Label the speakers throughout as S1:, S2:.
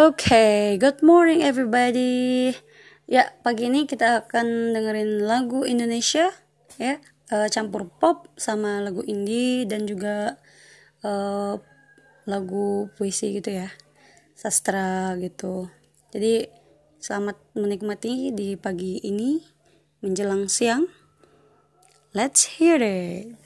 S1: Oke, good morning everybody. Ya, pagi ini kita akan dengerin lagu Indonesia ya, uh, campur pop sama lagu indie dan juga uh, lagu puisi gitu ya. Sastra gitu. Jadi selamat menikmati di pagi ini menjelang siang. Let's hear it.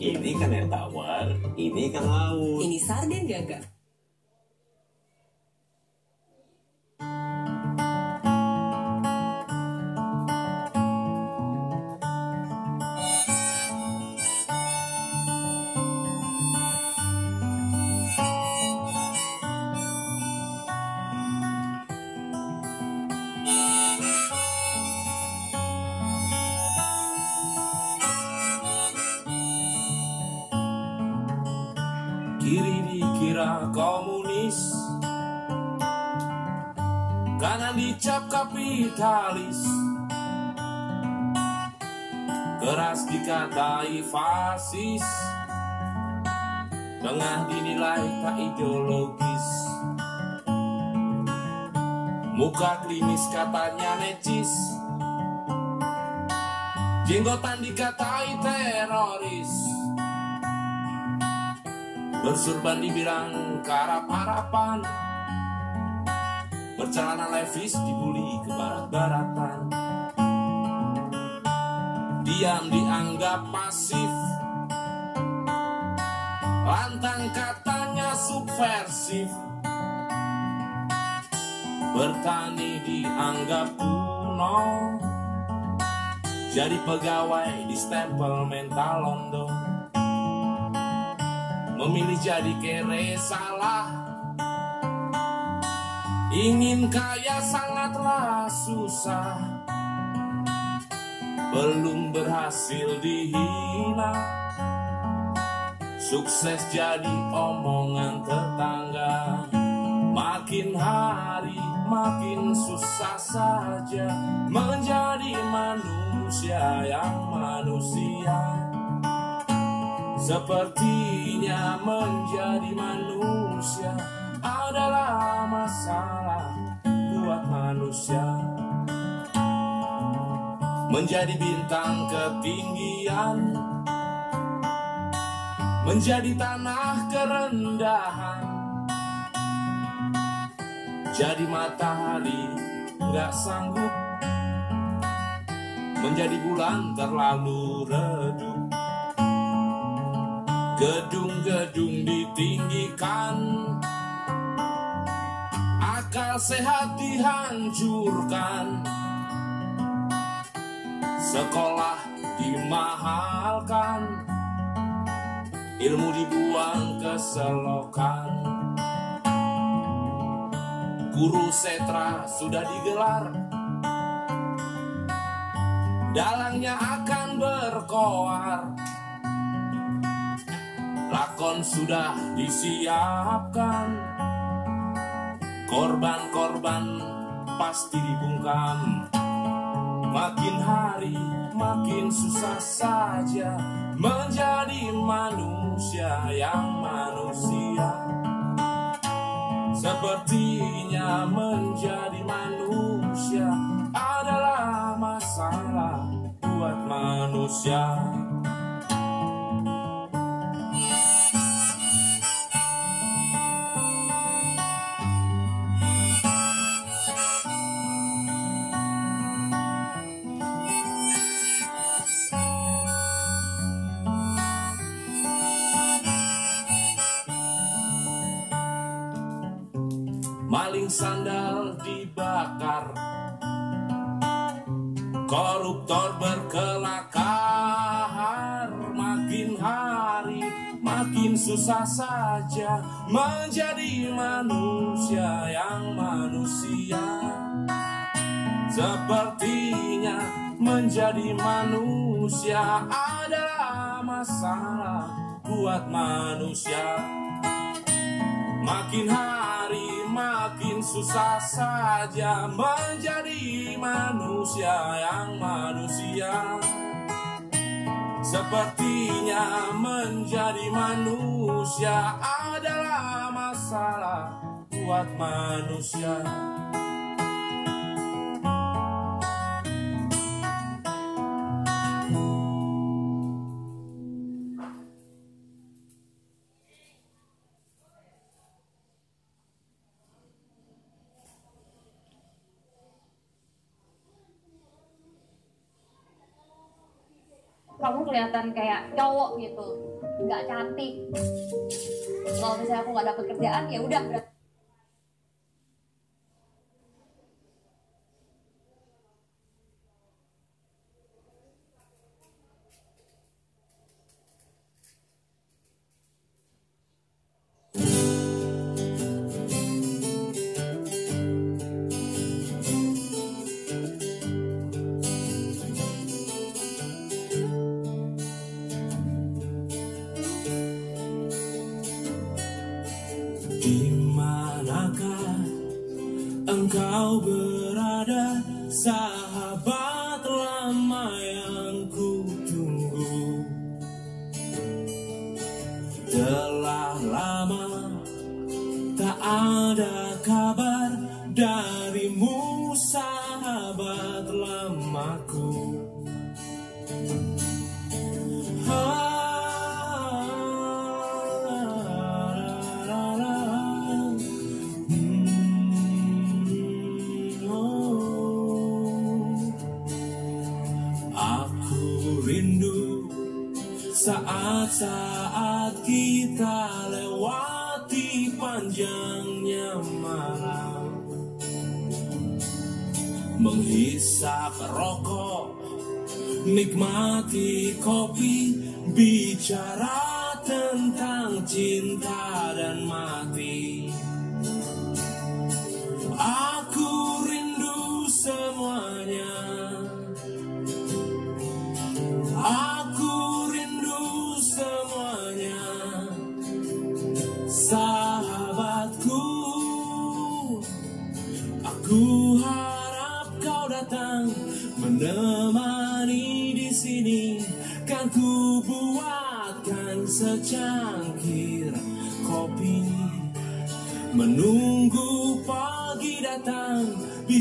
S2: Ini kan air tawar, ini kan laut.
S3: Ini sarden gagak.
S4: Dicap kapitalis. Keras dikatai fasis. Tengah dinilai tak ideologis. Muka klinis katanya necis. Jenggotan dikatai teroris. Bersurban dibilang karap-harapan Bercelana levis dibully ke barat-baratan. Diam dianggap pasif. Lantang katanya subversif. Bertani dianggap kuno. Jadi pegawai di stempel mental London Memilih jadi kere salah Ingin kaya sangatlah susah. Belum berhasil dihina. Sukses jadi omongan tetangga. Makin hari makin susah saja Menjadi manusia yang manusia. Sepertinya menjadi manusia masalah buat manusia. Menjadi bintang ketinggian, menjadi tanah kerendahan, jadi matahari nggak sanggup, menjadi bulan terlalu redup. Gedung-gedung ditinggikan sehat dihancurkan Sekolah dimahalkan. Ilmu dibuang ke selokan. Guru setra sudah digelar. Dalangnya akan berkoar. Lakon sudah disiapkan Korban-korban pasti dibungkam. Makin hari makin susah saja Menjadi manusia yang manusia. Sepertinya menjadi manusia Adalah masalah buat manusia dibakar koruptor berkelakar makin hari makin susah saja menjadi manusia yang manusia. Sepertinya menjadi manusia adalah masalah buat manusia. Makin hari makin susah saja menjadi manusia yang manusia. Sepertinya menjadi manusia adalah masalah buat manusia
S5: kelihatan kayak cowok gitu nggak cantik. Kalau misalnya aku nggak dapet kerjaan ya udah berarti
S4: tak ada kabar darimu sahabat lamaku. Aku Menghisap rokok Nikmati kopi Bicara tentang cinta dan mati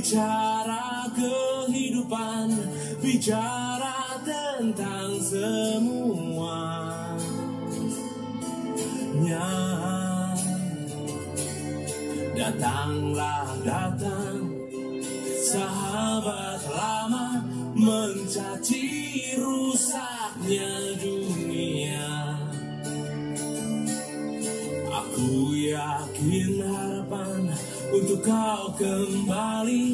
S4: bicara kehidupan bicara tentang semuanya datanglah datang. Sahabat lama mencaci rusaknya kau kembali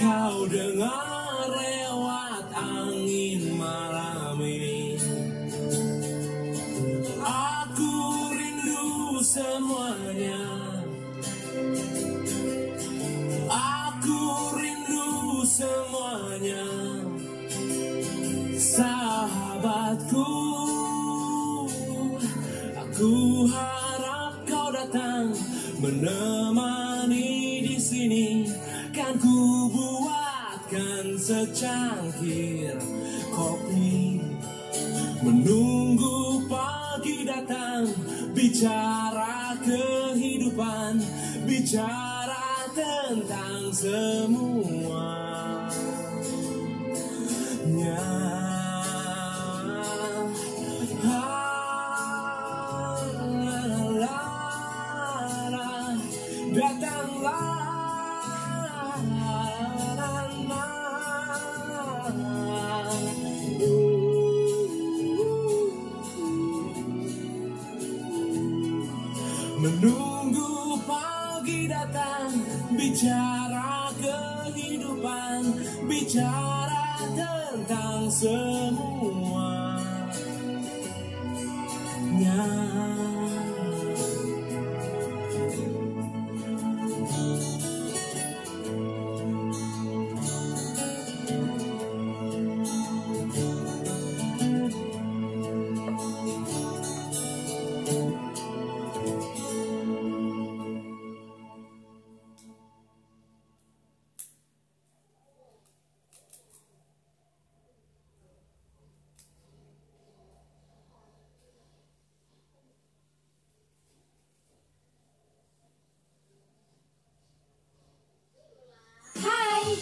S4: Kau dengar lewat angin malam ini. Aku rindu semuanya. Aku rindu semuanya. Sahabatku Aku harap kau datang Menemani secangkir kopi. Menunggu pagi datang Bicara kehidupan Bicara tentang semuanya Bicara tentang semuanya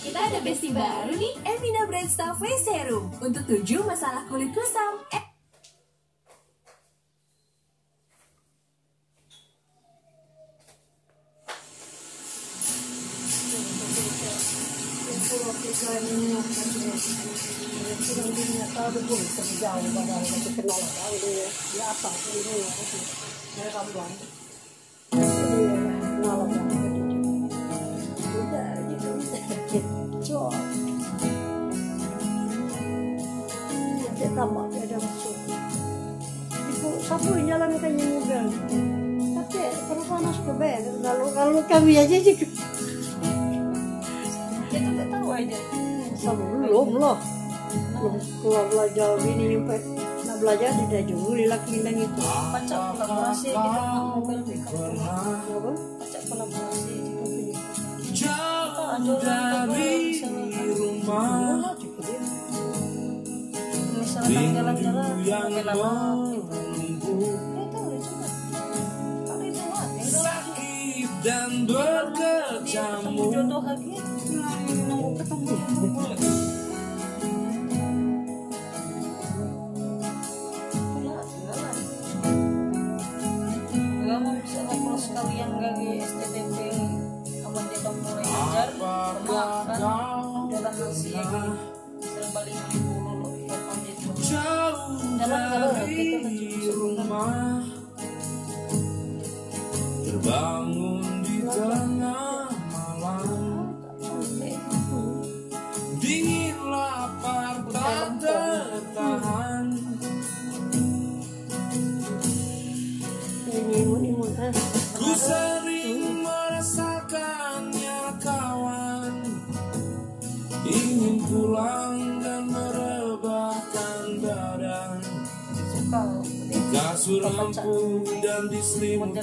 S3: kita ada bestie baru nih, Evina Bright Stuff Face Serum untuk tujuh masalah kulit kusam. Eh,
S6: aja sih
S7: Kita nggak tahu aja.
S6: sama belum loh. Belum keluar belajar ini nyampe nah belajar tidak jauh laki dan itu.
S7: Pacak kolaborasi di mobil pickup.
S6: Apa?
S7: Pacak kolaborasi di mobil.
S1: Jauh dari rumah
S7: Misalnya jalan-jalan,
S1: yang
S7: mobil lama.
S1: Berkecamuk
S7: jodoh lagi. Nunggu ketemu
S1: dan diselimuti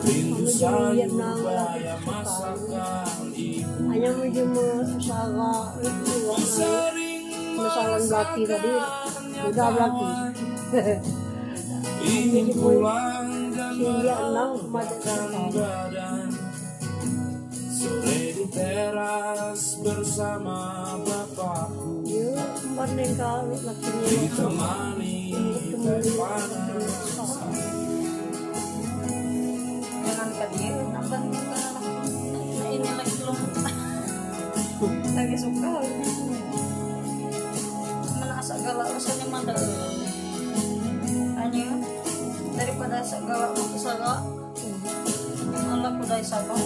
S1: rindu masakan ibu.
S6: Hanya menuju masalah itu. Masalah belaki tadi udah belaki
S1: ingin pulang dan
S6: macam
S1: badan di teras bersama bapakku. Ditemani teh panas
S7: nah ini lagi suka. Mana galak rasanya mandal hanya daripada galak mau kesala malah kudai sabang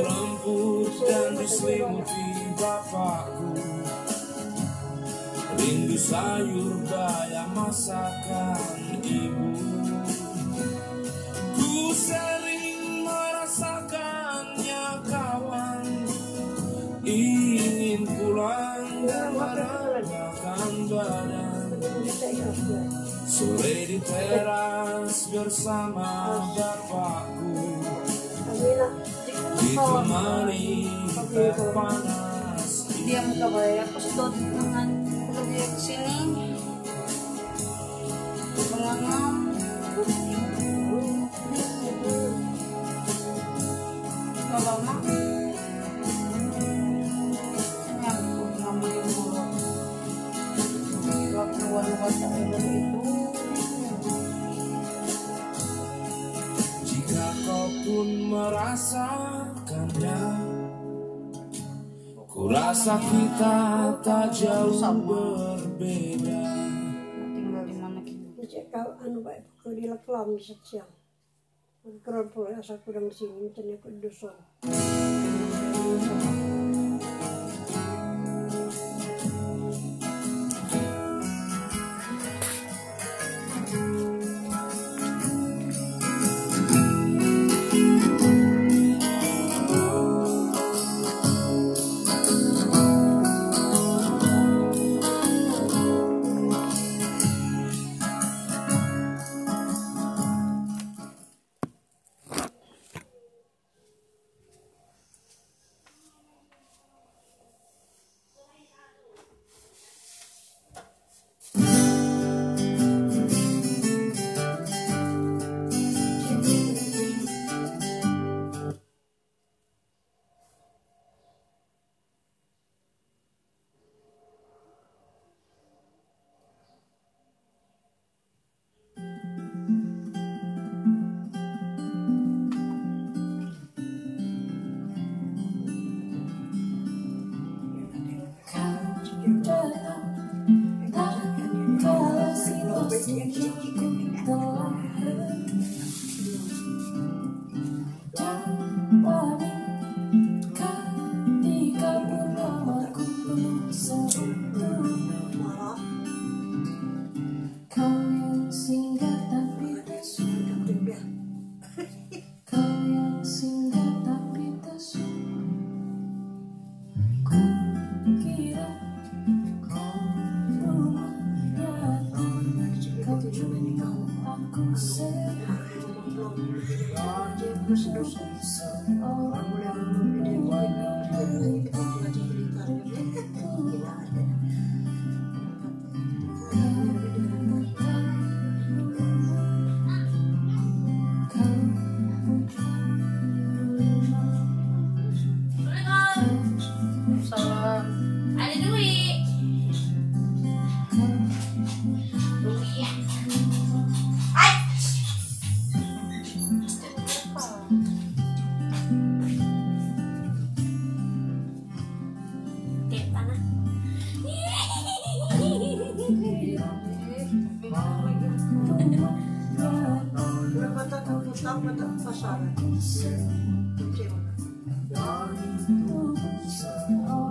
S1: empuk dan diselimuti bapakku. Rindu sayur bayam masakan ibu. Ku sering merasakannya kawan. Ingin pulang dan merebahkan badan sore di teras bersama bapakku panas
S7: dia muka bayar pas dot dengan dia
S1: ke sini rasa kita tak jauh berbeda.
S7: Tinggal di mana kita?
S6: Cek kau anu baik kalau di leklam Keren pula asal kurang di sini ternyata dusun. Thank you. 一生你，你都不。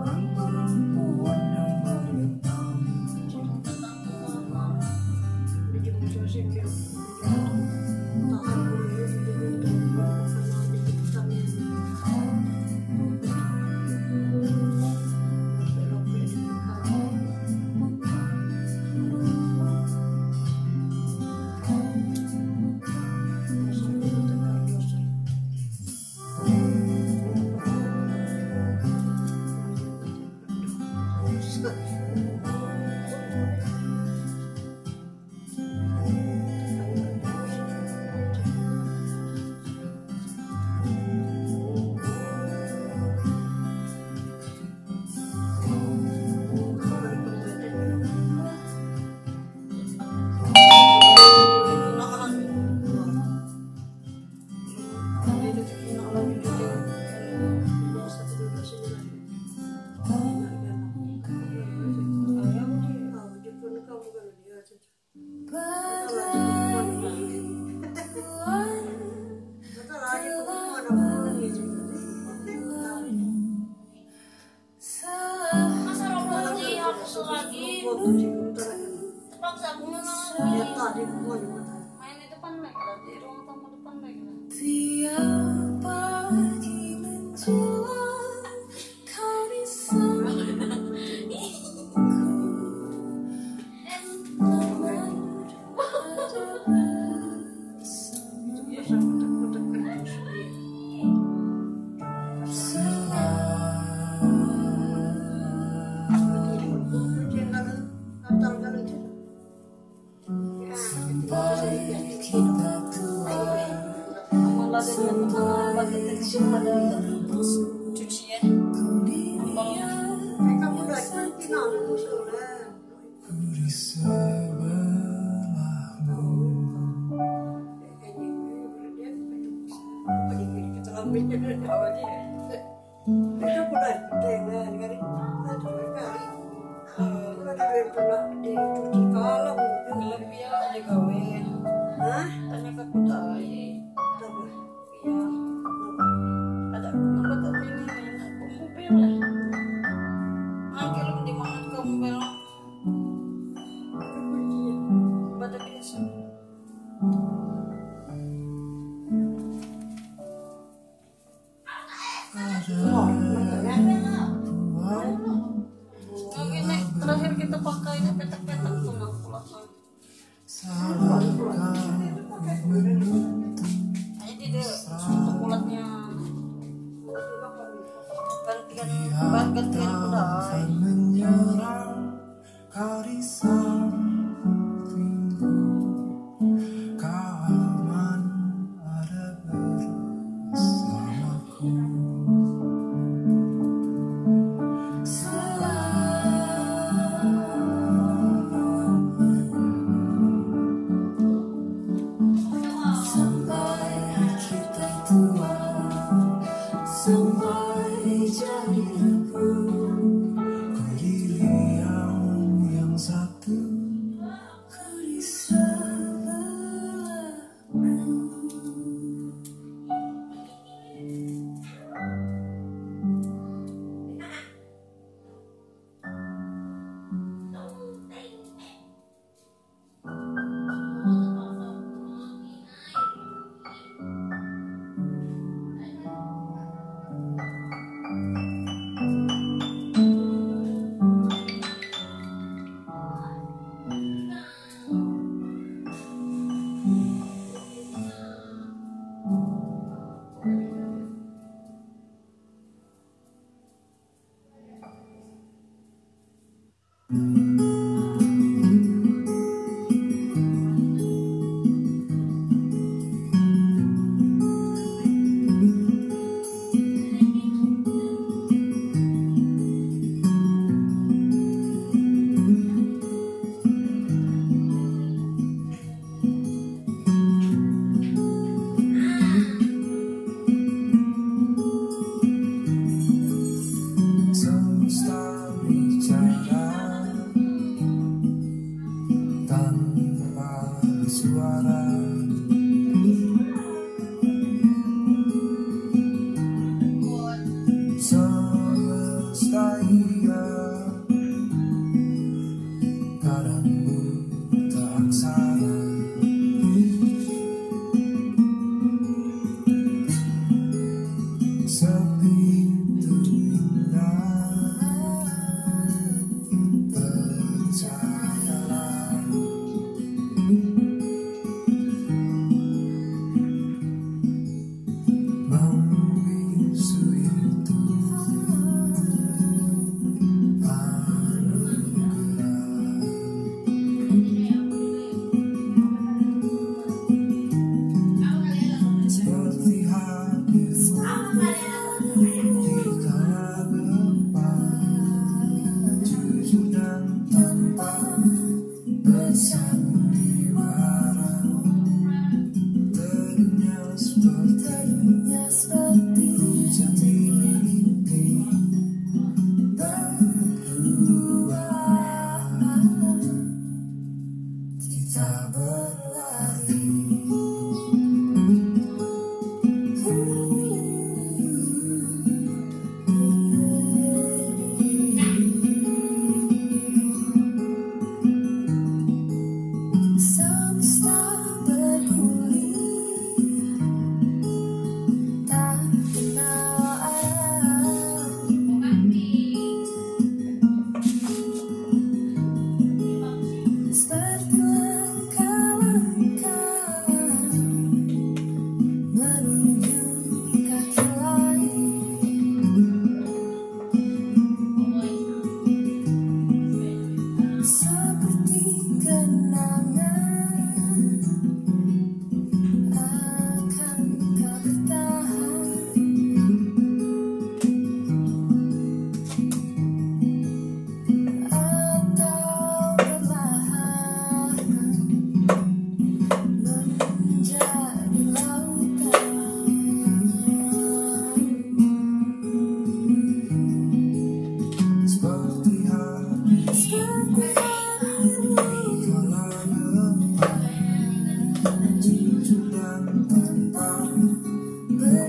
S6: Semuanya.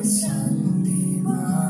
S6: 想你吗？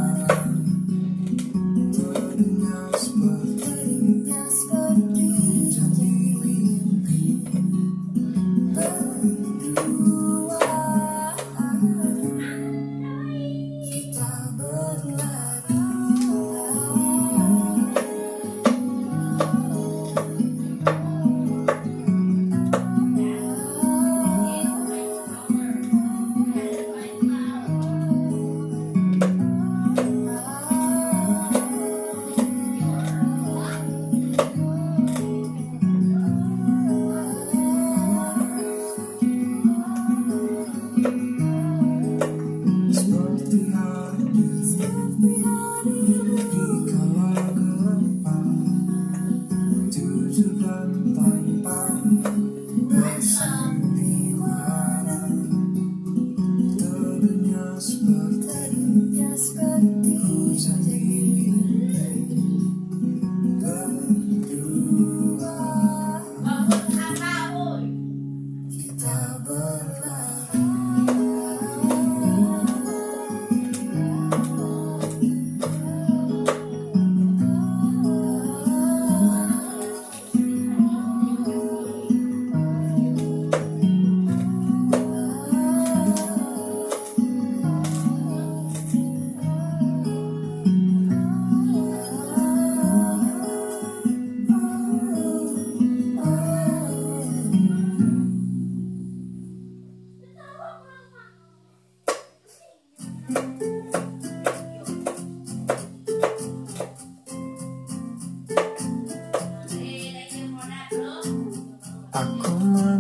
S6: Aku
S8: mengerti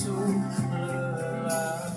S8: soon.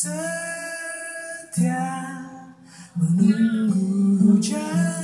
S8: Setia menunggu hujan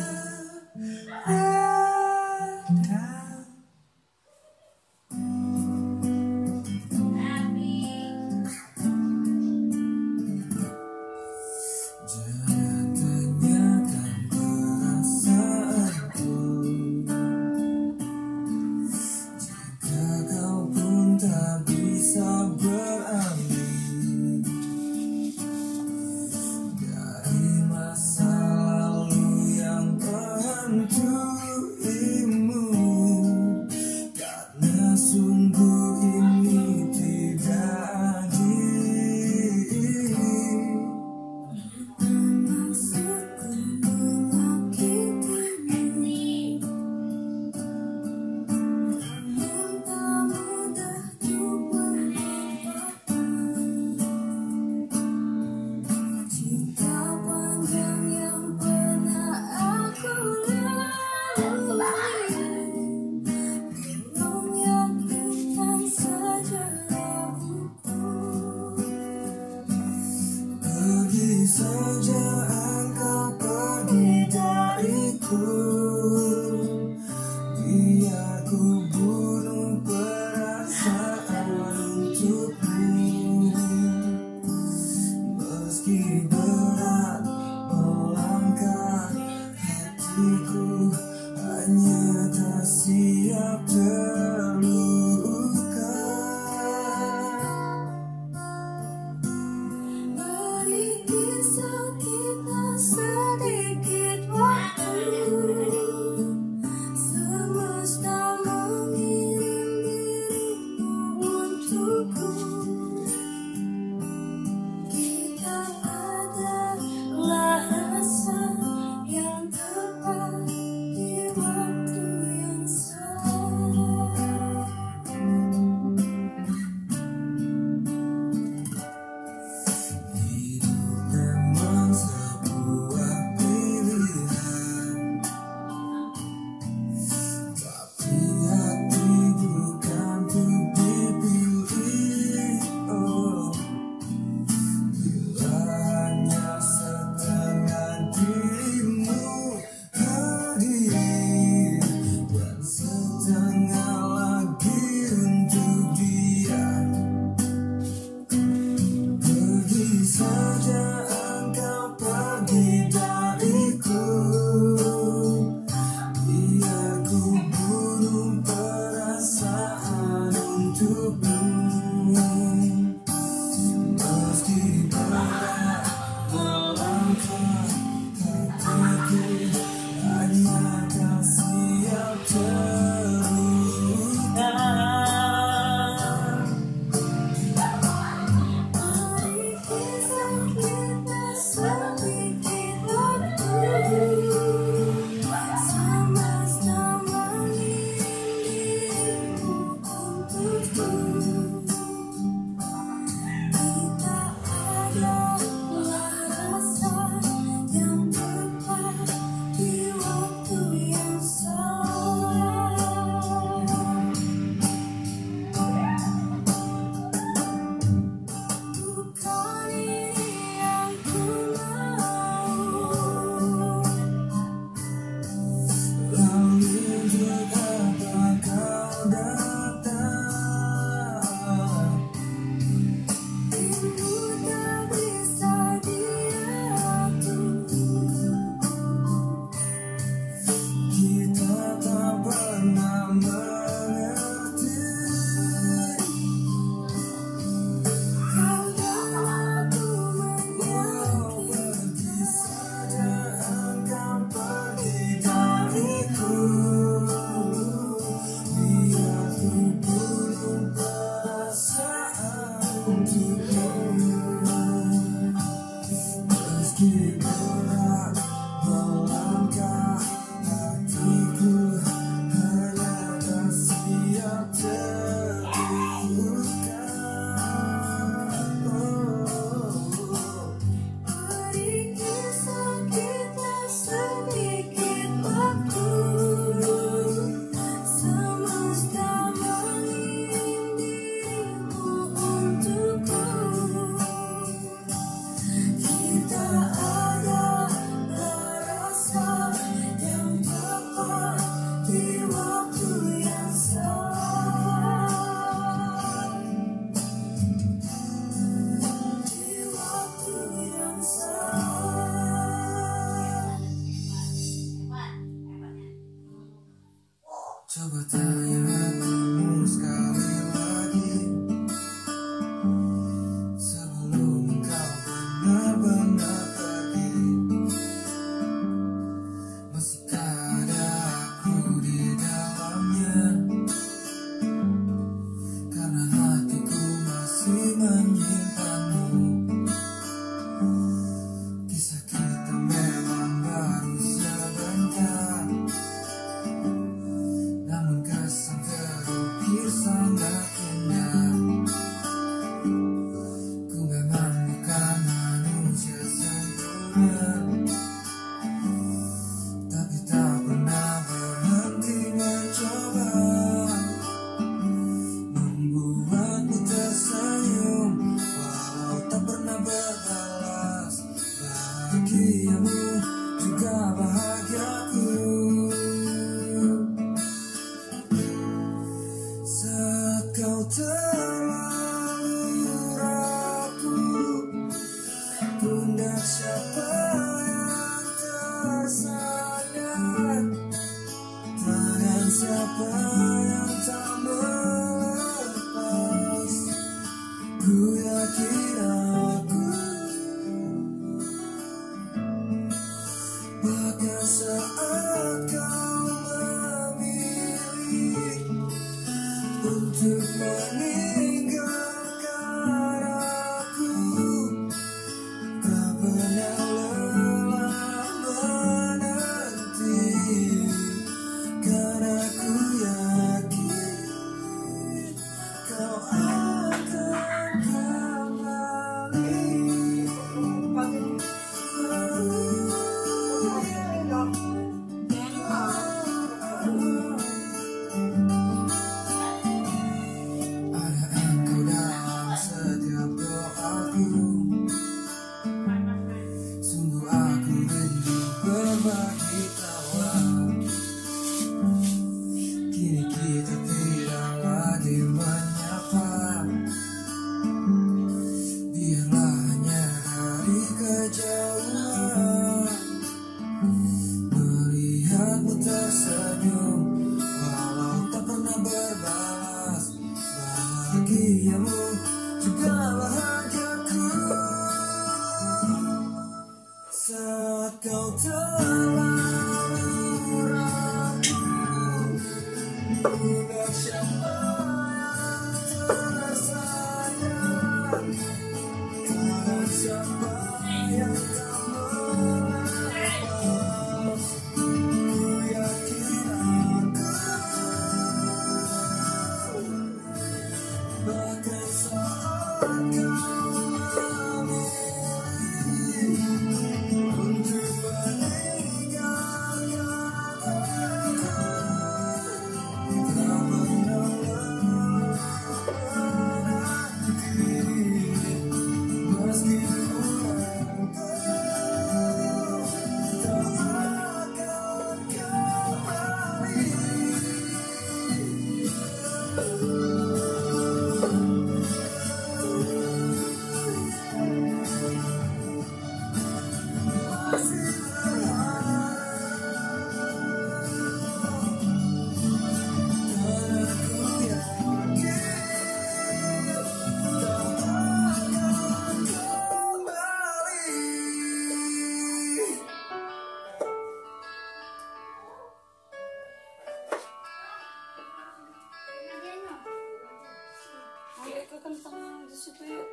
S8: kentang di
S6: situ yuk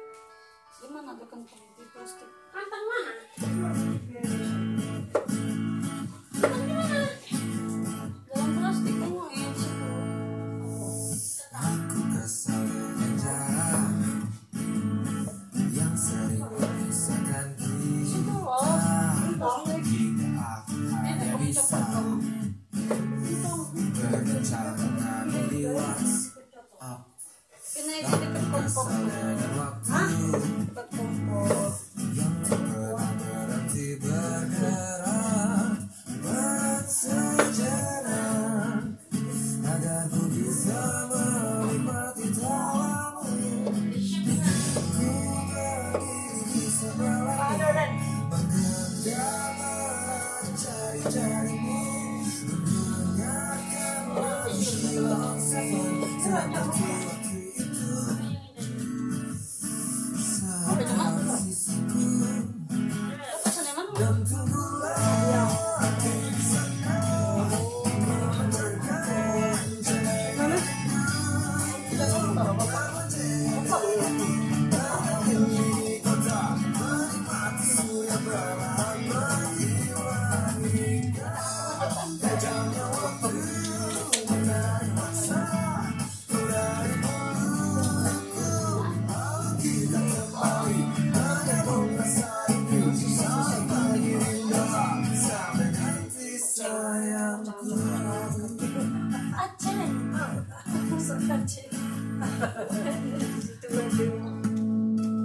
S6: gimana ada kentang di
S7: plastik?
S9: Kentang mana?